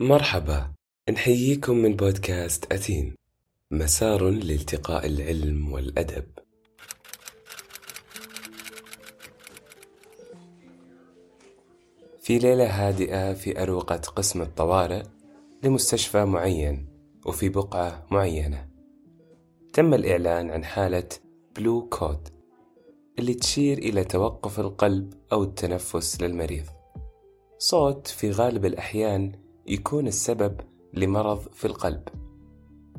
مرحبا نحييكم من بودكاست أتين مسار لالتقاء العلم والأدب. في ليلة هادئة في أروقة قسم الطوارئ لمستشفى معين وفي بقعة معينة. تم الإعلان عن حالة بلو كود اللي تشير إلى توقف القلب أو التنفس للمريض. صوت في غالب الأحيان يكون السبب لمرض في القلب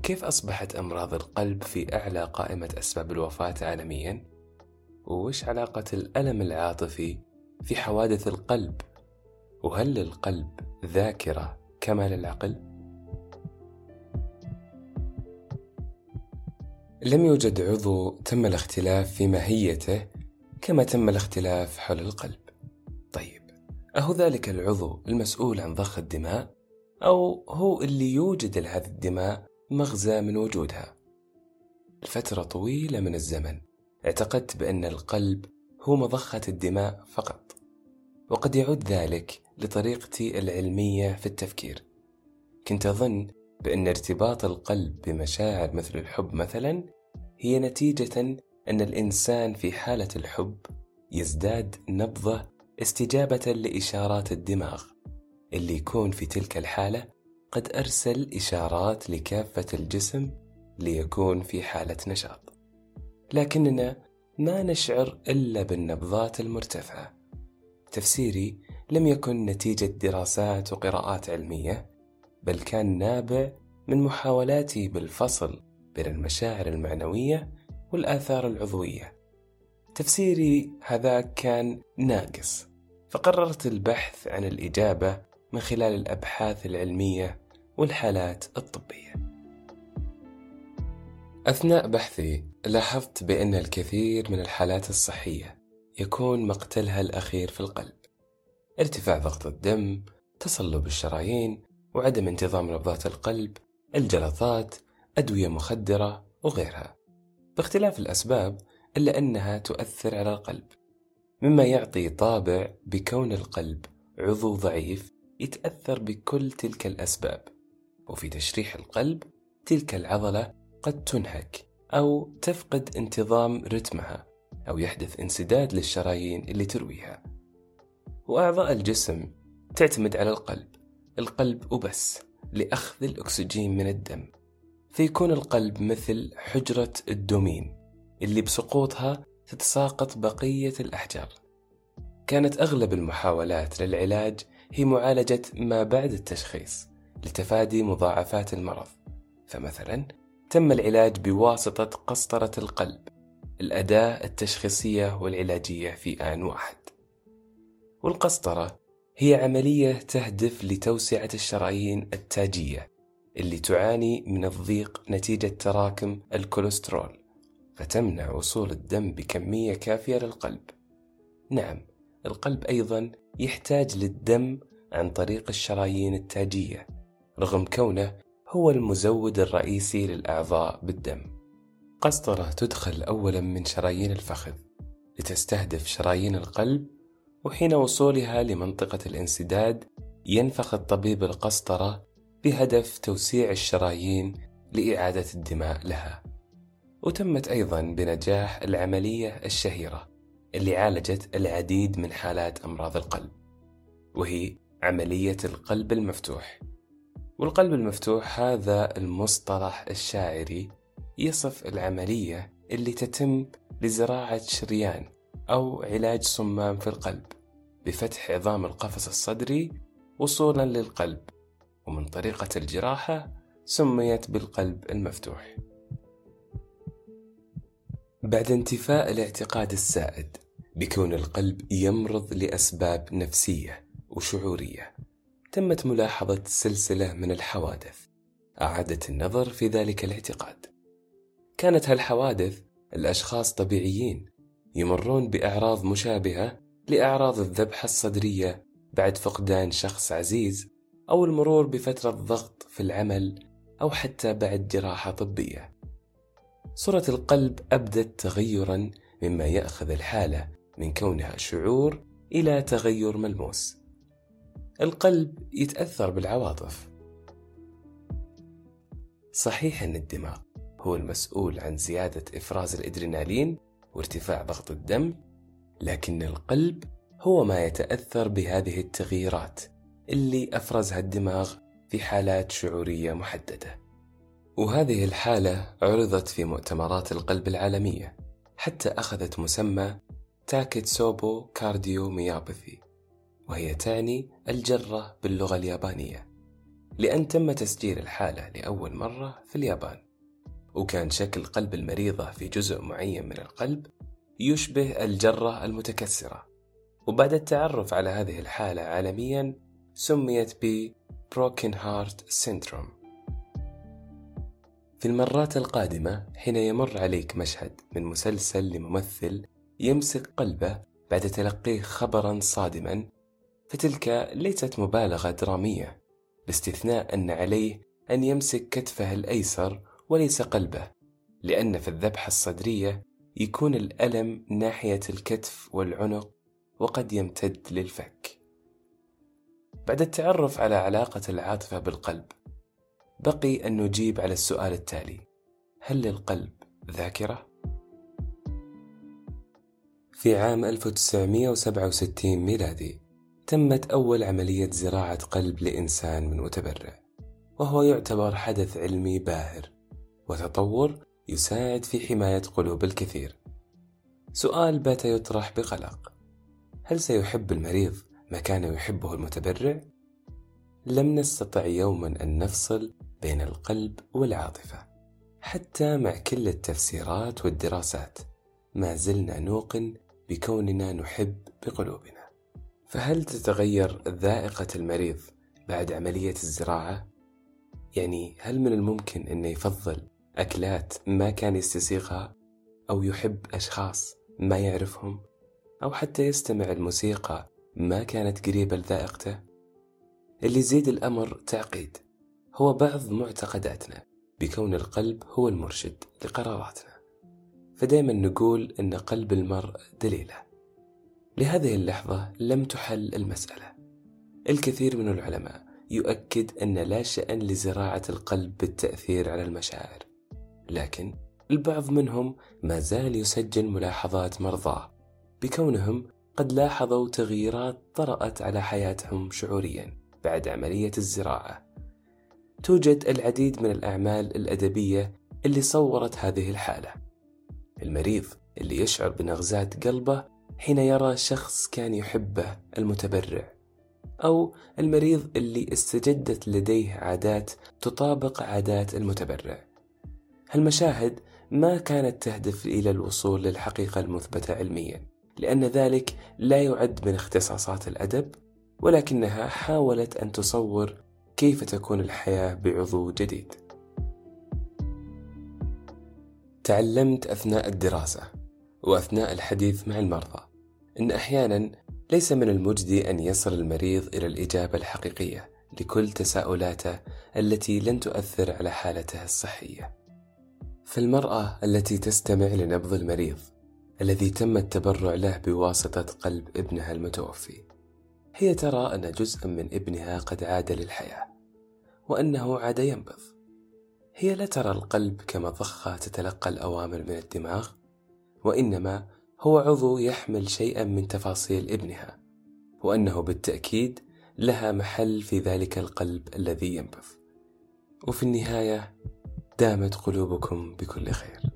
كيف أصبحت أمراض القلب في أعلى قائمة أسباب الوفاة عالميا؟ وش علاقة الألم العاطفي في حوادث القلب؟ وهل للقلب ذاكرة كما للعقل؟ لم يوجد عضو تم الاختلاف في ماهيته كما تم الاختلاف حول القلب. طيب، أهو ذلك العضو المسؤول عن ضخ الدماء؟ أو هو اللي يوجد لهذه الدماء مغزى من وجودها؟ لفترة طويلة من الزمن اعتقدت بأن القلب هو مضخة الدماء فقط، وقد يعود ذلك لطريقتي العلمية في التفكير. كنت أظن بأن ارتباط القلب بمشاعر مثل الحب مثلا هي نتيجة أن الإنسان في حالة الحب يزداد نبضة استجابة لإشارات الدماغ اللي يكون في تلك الحالة قد أرسل إشارات لكافة الجسم ليكون في حالة نشاط. لكننا ما نشعر إلا بالنبضات المرتفعة. تفسيري لم يكن نتيجة دراسات وقراءات علمية بل كان نابع من محاولاتي بالفصل بين المشاعر المعنوية والآثار العضوية. تفسيري هذا كان ناقص فقررت البحث عن الإجابة من خلال الأبحاث العلمية والحالات الطبية. أثناء بحثي لاحظت بأن الكثير من الحالات الصحية يكون مقتلها الأخير في القلب. ارتفاع ضغط الدم تصلب الشرايين وعدم انتظام نبضات القلب الجلطات أدوية مخدرة وغيرها. باختلاف الأسباب إلا أنها تؤثر على القلب مما يعطي طابع بكون القلب عضو ضعيف يتأثر بكل تلك الأسباب وفي تشريح القلب تلك العضلة قد تنهك أو تفقد انتظام رتمها أو يحدث انسداد للشرايين اللي ترويها. وأعضاء الجسم تعتمد على القلب القلب وبس لأخذ الأكسجين من الدم فيكون القلب مثل حجرة الدومين اللي بسقوطها تتساقط بقية الأحجار. كانت أغلب المحاولات للعلاج هي معالجة ما بعد التشخيص لتفادي مضاعفات المرض فمثلا تم العلاج بواسطة قسطرة القلب الأداة التشخيصية والعلاجية في آن واحد والقسطرة هي عملية تهدف لتوسعة الشرايين التاجية اللي تعاني من الضيق نتيجة تراكم الكوليسترول فتمنع وصول الدم بكمية كافية للقلب. نعم، القلب أيضا يحتاج للدم عن طريق الشرايين التاجية، رغم كونه هو المزود الرئيسي للأعضاء بالدم. قسطرة تدخل أولا من شرايين الفخذ لتستهدف شرايين القلب وحين وصولها لمنطقة الانسداد ينفخ الطبيب القسطرة بهدف توسيع الشرايين لإعادة الدماء لها. وتمت أيضا بنجاح العملية الشهيرة اللي عالجت العديد من حالات أمراض القلب وهي عملية القلب المفتوح. والقلب المفتوح هذا المصطلح الشاعري يصف العملية اللي تتم لزراعة شريان أو علاج صمام في القلب بفتح عظام القفص الصدري وصولا للقلب ومن طريقة الجراحة سميت بالقلب المفتوح. بعد انتفاء الاعتقاد السائد بكون القلب يمرض لأسباب نفسية وشعورية. تمت ملاحظة سلسلة من الحوادث. أعادت النظر في ذلك الاعتقاد. كانت هالحوادث الأشخاص طبيعيين يمرون بأعراض مشابهة لأعراض الذبحة الصدرية بعد فقدان شخص عزيز أو المرور بفترة ضغط في العمل أو حتى بعد جراحة طبية. صورة القلب أبدت تغيرا مما يأخذ الحالة من كونها شعور إلى تغير ملموس. القلب يتأثر بالعواطف. صحيح أن الدماغ هو المسؤول عن زيادة إفراز الإدرينالين وارتفاع ضغط الدم لكن القلب هو ما يتأثر بهذه التغييرات اللي أفرزها الدماغ في حالات شعورية محددة. وهذه الحالة عرضت في مؤتمرات القلب العالمية حتى أخذت مسمى تاكيتسوبو كارديو ميابثي وهي تعني الجرة باللغة اليابانية لأن تم تسجيل الحالة لأول مرة في اليابان وكان شكل قلب المريضة في جزء معين من القلب يشبه الجرة المتكسرة وبعد التعرف على هذه الحالة عالميا سميت ب Broken Heart Syndrome. في المرات القادمة حين يمر عليك مشهد من مسلسل لممثل يمسك قلبه بعد تلقيه خبرا صادما فتلك ليست مبالغة درامية باستثناء أن عليه أن يمسك كتفه الأيسر وليس قلبه لأن في الذبحة الصدرية يكون الألم ناحية الكتف والعنق وقد يمتد للفك بعد التعرف على علاقة العاطفة بالقلب بقي أن نجيب على السؤال التالي هل للقلب ذاكرة؟ في عام 1967 ميلادي تمت أول عملية زراعة قلب لإنسان من متبرع وهو يعتبر حدث علمي باهر وتطور يساعد في حماية قلوب الكثير سؤال بات يطرح بقلق هل سيحب المريض ما كان يحبه المتبرع؟ لم نستطع يوما أن نفصل بين القلب والعاطفة حتى مع كل التفسيرات والدراسات ما زلنا نوقن بكوننا نحب بقلوبنا. فهل تتغير ذائقة المريض بعد عملية الزراعة؟ يعني هل من الممكن أنه يفضل أكلات ما كان يستسيغها أو يحب أشخاص ما يعرفهم؟ أو حتى يستمع الموسيقى ما كانت قريبة لذائقته؟ اللي يزيد الأمر تعقيد. هو بعض معتقداتنا بكون القلب هو المرشد لقراراتنا. فدائما نقول أن قلب المرء دليله. لهذه اللحظة لم تحل المسألة. الكثير من العلماء يؤكد أن لا شأن لزراعة القلب بالتأثير على المشاعر. لكن البعض منهم ما زال يسجل ملاحظات مرضاه بكونهم قد لاحظوا تغييرات طرأت على حياتهم شعوريا بعد عملية الزراعة. توجد العديد من الأعمال الأدبية اللي صورت هذه الحالة. المريض اللي يشعر بنغزات قلبه حين يرى شخص كان يحبه المتبرع أو المريض اللي استجدت لديه عادات تطابق عادات المتبرع. هالمشاهد ما كانت تهدف إلى الوصول للحقيقة المثبتة علميا لأن ذلك لا يعد من اختصاصات الأدب ولكنها حاولت أن تصور كيف تكون الحياة بعضو جديد. تعلمت أثناء الدراسة وأثناء الحديث مع المرضى أن أحيانا ليس من المجدي أن يصل المريض إلى الإجابة الحقيقية لكل تساؤلاته التي لن تؤثر على حالته الصحية. فالمرأة التي تستمع لنبض المريض الذي تم التبرع له بواسطة قلب ابنها المتوفي هي ترى أن جزءا من ابنها قد عاد للحياة وأنه عاد ينبض. هي لا ترى القلب كمضخة تتلقى الأوامر من الدماغ وإنما هو عضو يحمل شيئا من تفاصيل ابنها وأنه بالتأكيد لها محل في ذلك القلب الذي ينبض وفي النهاية دامت قلوبكم بكل خير.